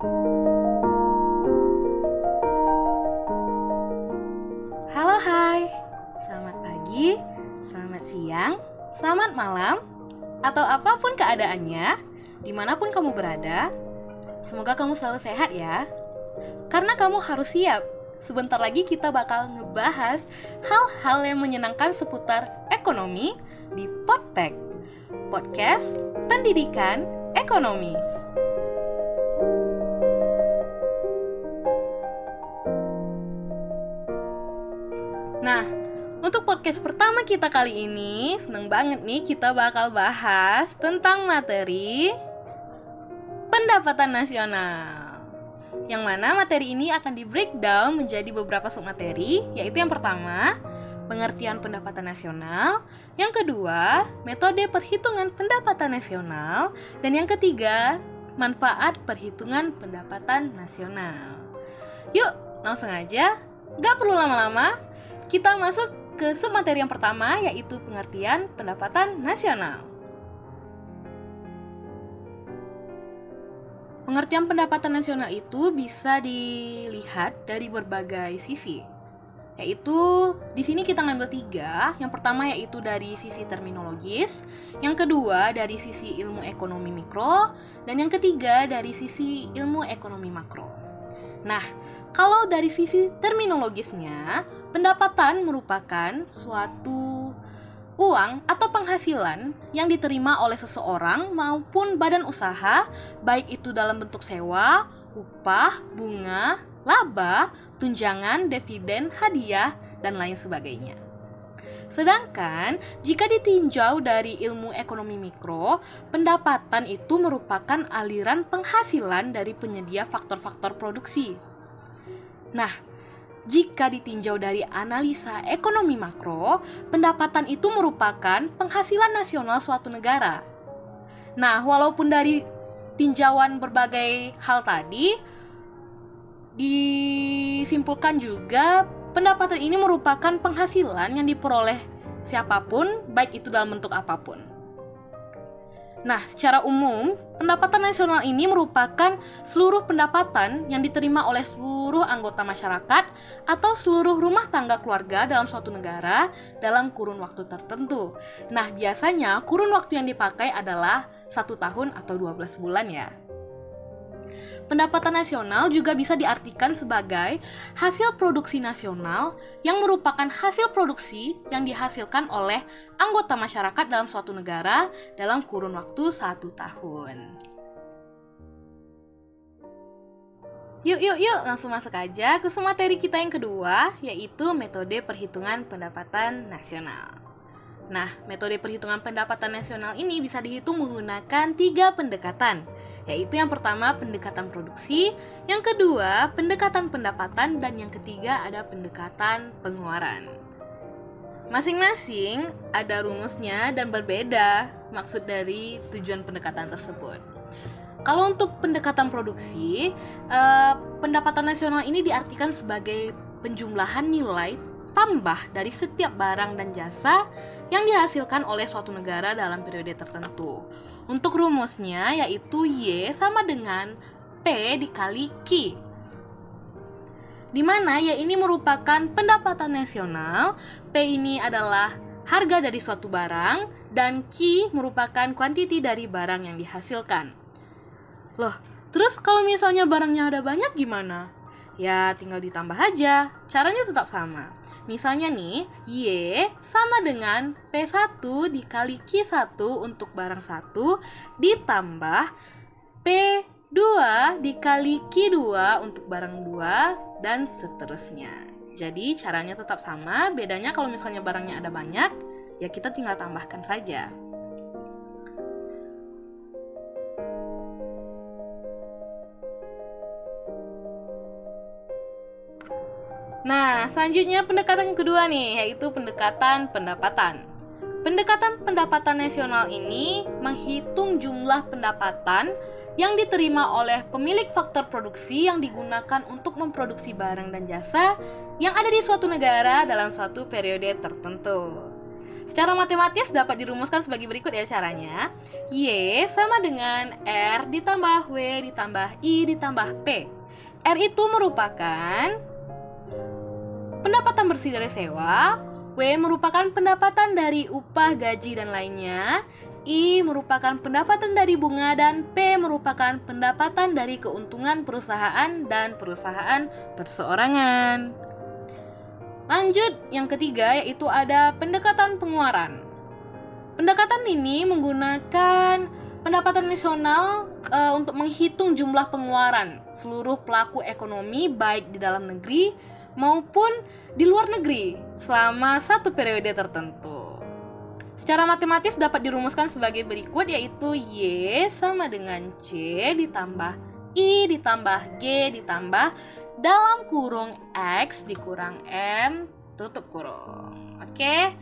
Halo hai, selamat pagi, selamat siang, selamat malam, atau apa pun keadaannya, di mana pun kamu berada, semoga kamu selalu sehat ya. Karena kamu harus siap, sebentar lagi kita bakal ngebahas hal-hal yang menyenangkan seputar ekonomi di Podpek, Podcast Pendidikan Ekonomi. Nah, untuk podcast pertama kita kali ini, seneng banget nih kita bakal bahas tentang materi pendapatan nasional. Yang mana materi ini akan di breakdown menjadi beberapa submateri, yaitu yang pertama, pengertian pendapatan nasional, yang kedua, metode perhitungan pendapatan nasional, dan yang ketiga, manfaat perhitungan pendapatan nasional. Yuk, langsung aja, gak perlu lama-lama, kita masuk ke submateri yang pertama yaitu pengertian pendapatan nasional. Pengertian pendapatan nasional itu bisa dilihat dari berbagai sisi. Yaitu di sini kita ngambil tiga. Yang pertama yaitu dari sisi terminologis, yang kedua dari sisi ilmu ekonomi mikro, dan yang ketiga dari sisi ilmu ekonomi makro. Nah, kalau dari sisi terminologisnya, pendapatan merupakan suatu uang atau penghasilan yang diterima oleh seseorang maupun badan usaha, baik itu dalam bentuk sewa, upah, bunga, laba, tunjangan, dividen, hadiah, dan lain sebagainya. Sedangkan jika ditinjau dari ilmu ekonomi mikro, pendapatan itu merupakan aliran penghasilan dari penyedia faktor-faktor produksi. Nah, jika ditinjau dari analisa ekonomi makro, pendapatan itu merupakan penghasilan nasional suatu negara. Nah, walaupun dari tinjauan berbagai hal tadi, disimpulkan juga pendapatan ini merupakan penghasilan yang diperoleh siapa pun, baik itu dalam bentuk apa pun. Nah, secara umum, pendapatan nasional ini merupakan seluruh pendapatan yang diterima oleh seluruh anggota masyarakat atau seluruh rumah tangga keluarga dalam suatu negara dalam kurun waktu tertentu. Nah, biasanya kurun waktu yang dipakai adalah satu tahun atau 12 bulan ya. Pendapatan nasional juga bisa diartikan sebagai hasil produksi nasional yang merupakan hasil produksi yang dihasilkan oleh anggota masyarakat dalam suatu negara dalam kurun waktu satu tahun. Yuk, yuk, yuk, langsung masuk aja ke materi kita yang kedua, yaitu metode perhitungan pendapatan nasional. Nah, metode perhitungan pendapatan nasional ini bisa dihitung menggunakan tiga pendekatan, yaitu yang pertama pendekatan produksi, yang kedua pendekatan pendapatan, dan yang ketiga ada pendekatan pengeluaran. Masing-masing ada rumusnya dan berbeda maksud dari tujuan pendekatan tersebut. Kalau untuk pendekatan produksi, eh, pendapatan nasional ini diartikan sebagai penjumlahan nilai tambah dari setiap barang dan jasa yang dihasilkan oleh suatu negara dalam periode tertentu. Untuk rumusnya yaitu Y sama dengan P dikali Q. Di mana Y ini merupakan pendapatan nasional, P ini adalah harga dari suatu barang, dan Q merupakan kuantiti dari barang yang dihasilkan. Loh, terus kalau misalnya barangnya ada banyak gimana? Ya, tinggal ditambah aja. Caranya tetap sama. Misalnya nih, Y sama dengan P1 dikali Q1 untuk barang 1 ditambah P2 dikali Q2 untuk barang 2 dan seterusnya. Jadi caranya tetap sama, bedanya kalau misalnya barangnya ada banyak, ya kita tinggal tambahkan saja. Nah, selanjutnya pendekatan kedua nih, yaitu pendekatan pendapatan. Pendekatan pendapatan nasional ini menghitung jumlah pendapatan yang diterima oleh pemilik faktor produksi yang digunakan untuk memproduksi barang dan jasa yang ada di suatu negara dalam suatu periode tertentu. Secara matematis dapat dirumuskan sebagai berikut ya caranya. Y sama dengan R ditambah W ditambah I ditambah P. R itu merupakan pendapatan bersih dari sewa, W merupakan pendapatan dari upah, gaji, dan lainnya, I merupakan pendapatan dari bunga, dan P merupakan pendapatan dari keuntungan perusahaan dan perusahaan perseorangan. Lanjut, yang ketiga yaitu ada pendekatan pengeluaran. Pendekatan ini menggunakan pendapatan nasional e, untuk menghitung jumlah pengeluaran seluruh pelaku ekonomi baik di dalam negeri maupun di luar negeri selama satu periode tertentu. Secara matematis dapat dirumuskan sebagai berikut yaitu Y sama dengan C ditambah I ditambah G ditambah dalam kurung X dikurang M tutup kurung. Oke.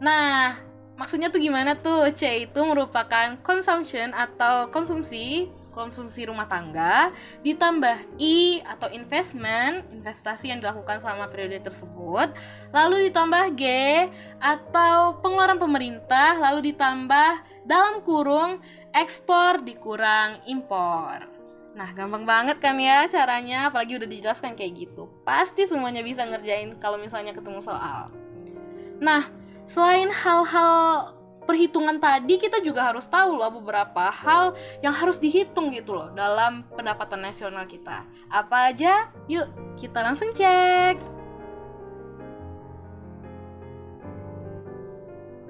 Nah, maksudnya tuh gimana tuh? C itu merupakan consumption atau konsumsi konsumsi rumah tangga ditambah I atau investment investasi yang dilakukan selama periode tersebut lalu ditambah G atau pengeluaran pemerintah lalu ditambah dalam kurung ekspor dikurang impor Nah, gampang banget kan ya caranya, apalagi udah dijelaskan kayak gitu. Pasti semuanya bisa ngerjain kalau misalnya ketemu soal. Nah, selain hal-hal perhitungan tadi, kita juga harus tahu loh beberapa hal yang harus dihitung gitu loh dalam pendapatan nasional kita. Apa aja? Yuk, kita langsung cek.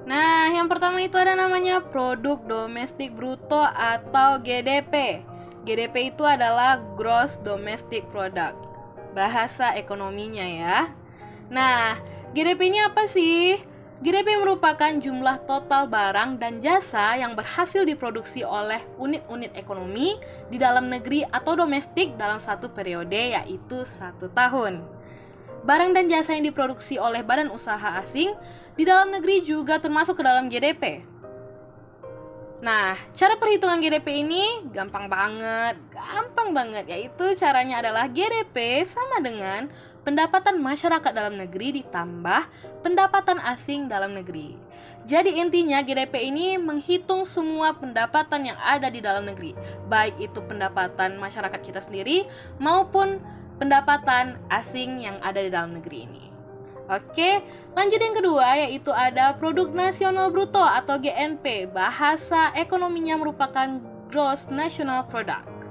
Nah, yang pertama itu ada namanya produk domestik bruto atau GDP. GDP itu adalah Gross Domestic Product. Bahasa ekonominya ya. Nah, GDP ini apa sih? GDP merupakan jumlah total barang dan jasa yang berhasil diproduksi oleh unit-unit ekonomi di dalam negeri atau domestik dalam satu periode yaitu satu tahun. Barang dan jasa yang diproduksi oleh badan usaha asing di dalam negeri juga termasuk ke dalam GDP. Nah, cara perhitungan GDP ini gampang banget, gampang banget, yaitu caranya adalah GDP sama dengan pendapatan masyarakat dalam negeri ditambah pendapatan asing dalam negeri. Jadi intinya GDP ini menghitung semua pendapatan yang ada di dalam negeri, baik itu pendapatan masyarakat kita sendiri maupun pendapatan asing yang ada di dalam negeri ini. Oke, lanjut yang kedua yaitu ada produk nasional bruto atau GNP. Bahasa ekonominya merupakan gross national product.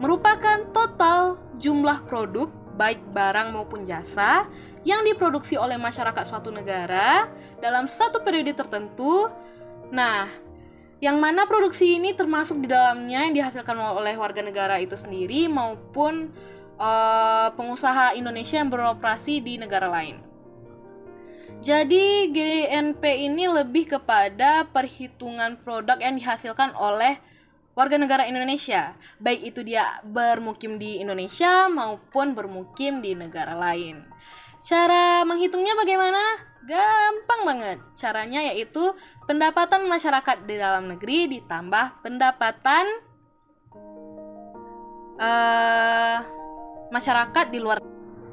Merupakan total jumlah produk baik barang maupun jasa yang diproduksi oleh masyarakat suatu negara dalam satu periode tertentu. Nah, yang mana produksi ini termasuk di dalamnya yang dihasilkan oleh warga negara itu sendiri maupun uh, pengusaha Indonesia yang beroperasi di negara lain. Jadi GNP ini lebih kepada perhitungan produk yang dihasilkan oleh warga negara Indonesia, baik itu dia bermukim di Indonesia maupun bermukim di negara lain. Cara menghitungnya bagaimana? Gampang banget. Caranya yaitu pendapatan masyarakat di dalam negeri ditambah pendapatan uh, masyarakat di luar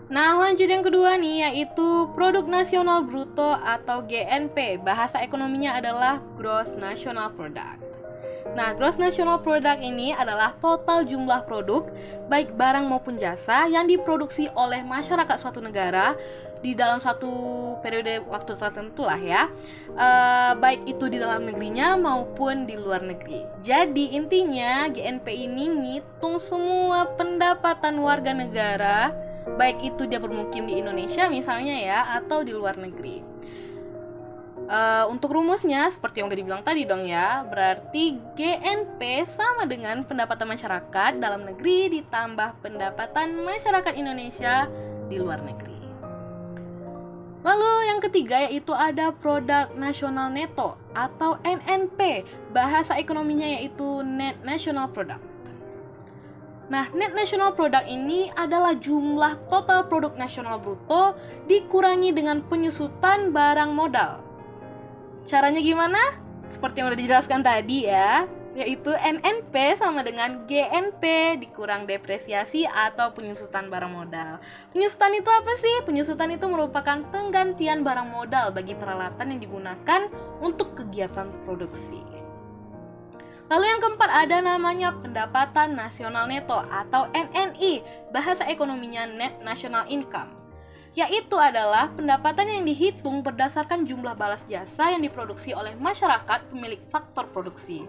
Nah, lanjut yang kedua nih yaitu produk nasional bruto atau GNP. Bahasa ekonominya adalah gross national product. Nah, gross national product ini adalah total jumlah produk baik barang maupun jasa yang diproduksi oleh masyarakat suatu negara di dalam satu periode waktu tertentu lah ya. Uh, baik itu di dalam negerinya maupun di luar negeri. Jadi intinya GNP ini ngitung semua pendapatan warga negara baik itu dia bermukim di Indonesia misalnya ya atau di luar negeri Uh, untuk rumusnya seperti yang udah dibilang tadi dong ya, berarti GNP sama dengan pendapatan masyarakat dalam negeri ditambah pendapatan masyarakat Indonesia di luar negeri. Lalu yang ketiga yaitu ada produk nasional neto atau NNP. Bahasa ekonominya yaitu net national product. Nah, net national product ini adalah jumlah total produk nasional bruto dikurangi dengan penyusutan barang modal. Caranya gimana? Seperti yang udah dijelaskan tadi ya. yaitu NNP sama dengan GNP dikurang depresiasi atau penyusutan barang modal. Penyusutan itu apa sih? Penyusutan itu merupakan penggantian barang modal bagi peralatan yang digunakan untuk kegiatan produksi. Lalu yang keempat ada namanya pendapatan nasional neto atau NNI, bahasa ekonominya net national income yaitu adalah pendapatan yang dihitung berdasarkan jumlah balas jasa yang diproduksi oleh masyarakat pemilik faktor produksi.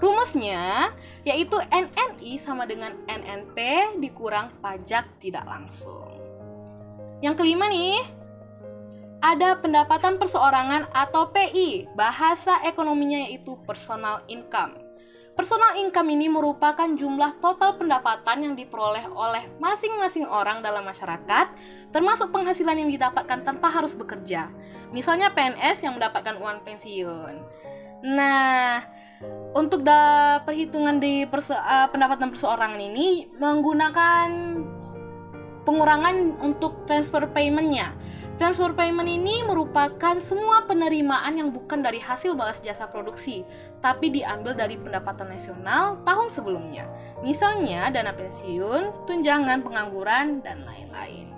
Rumusnya yaitu NNI sama dengan NNP dikurang pajak tidak langsung. Yang kelima nih, ada pendapatan perseorangan atau PI, bahasa ekonominya yaitu personal income. Personal income ini merupakan jumlah total pendapatan yang diperoleh oleh masing-masing orang dalam masyarakat, termasuk penghasilan yang didapatkan tanpa harus bekerja. Misalnya PNS yang mendapatkan uang pensiun. Nah, untuk da perhitungan di perse uh, pendapatan perseorangan ini menggunakan pengurangan untuk transfer paymentnya Transfer payment ini merupakan semua penerimaan yang bukan dari hasil balas jasa produksi, tapi diambil dari pendapatan nasional tahun sebelumnya. Misalnya dana pensiun, tunjangan pengangguran, dan lain-lain.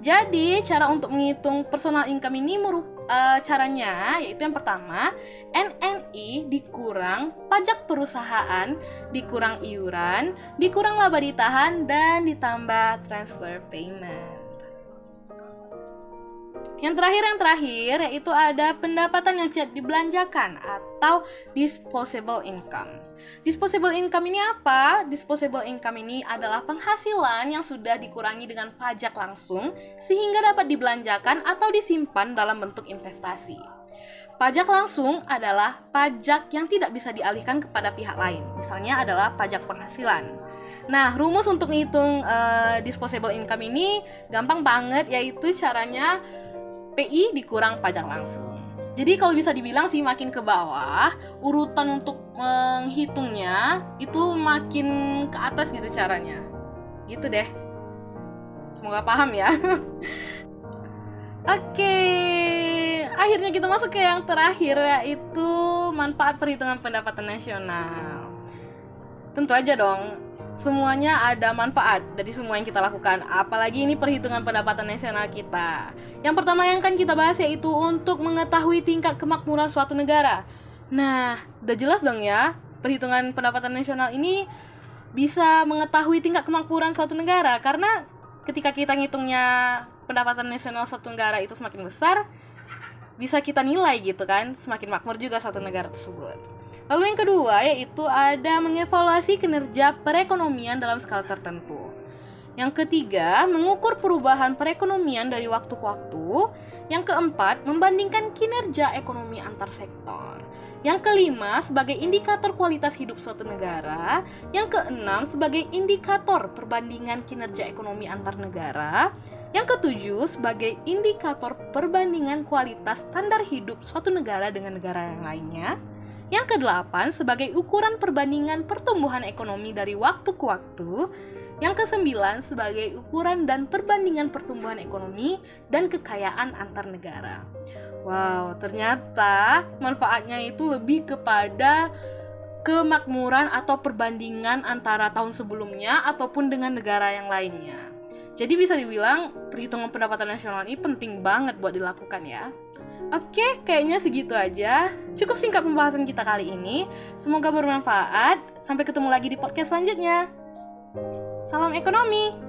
Jadi, cara untuk menghitung personal income ini merupakan uh, caranya yaitu yang pertama NNI dikurang pajak perusahaan, dikurang iuran, dikurang laba ditahan dan ditambah transfer payment. Yang terakhir yang terakhir yaitu ada pendapatan yang tidak dibelanjakan atau disposable income. Disposable income ini apa? Disposable income ini adalah penghasilan yang sudah dikurangi dengan pajak langsung sehingga dapat dibelanjakan atau disimpan dalam bentuk investasi. Pajak langsung adalah pajak yang tidak bisa dialihkan kepada pihak lain. Misalnya adalah pajak penghasilan. Nah, rumus untuk menghitung uh, disposable income ini gampang banget yaitu caranya PI dikurang pajak langsung. Jadi kalau bisa dibilang sih makin ke bawah, urutan untuk menghitungnya itu makin ke atas gitu caranya. Gitu deh. Semoga paham ya. Oke, akhirnya kita masuk ke yang terakhir yaitu manfaat perhitungan pendapatan nasional. Tentu aja dong, semuanya ada manfaat dari semua yang kita lakukan. Apalagi ini perhitungan pendapatan nasional kita. Yang pertama yang kan kita bahas yaitu untuk mengetahui tingkat kemakmuran suatu negara. Nah, udah jelas dong ya, perhitungan pendapatan nasional ini bisa mengetahui tingkat kemakmuran suatu negara karena ketika kita ngitungnya pendapatan nasional suatu negara itu semakin besar, bisa kita nilai gitu kan, semakin makmur juga suatu negara tersebut. Lalu yang kedua yaitu ada mengevaluasi kinerja perekonomian dalam skala tertentu. Yang ketiga, mengukur perubahan perekonomian dari waktu ke waktu. Yang keempat, membandingkan kinerja ekonomi antar sektor. Yang kelima, sebagai indikator kualitas hidup suatu negara. Yang keenam, sebagai indikator perbandingan kinerja ekonomi antar negara. Yang ketujuh, sebagai indikator perbandingan kualitas standar hidup suatu negara dengan negara yang lainnya. Yang kedelapan, sebagai ukuran perbandingan pertumbuhan ekonomi dari waktu ke waktu. Yang kesembilan, sebagai ukuran dan perbandingan pertumbuhan ekonomi dan kekayaan antar negara. Wow, ternyata manfaatnya itu lebih kepada kemakmuran atau perbandingan antara tahun sebelumnya ataupun dengan negara yang lainnya. Jadi bisa dibilang perhitungan pendapatan nasional ini penting banget buat dilakukan ya. Oke, kayaknya segitu aja. Cukup singkat pembahasan kita kali ini. Semoga bermanfaat. Sampai ketemu lagi di podcast selanjutnya. Salam ekonomi.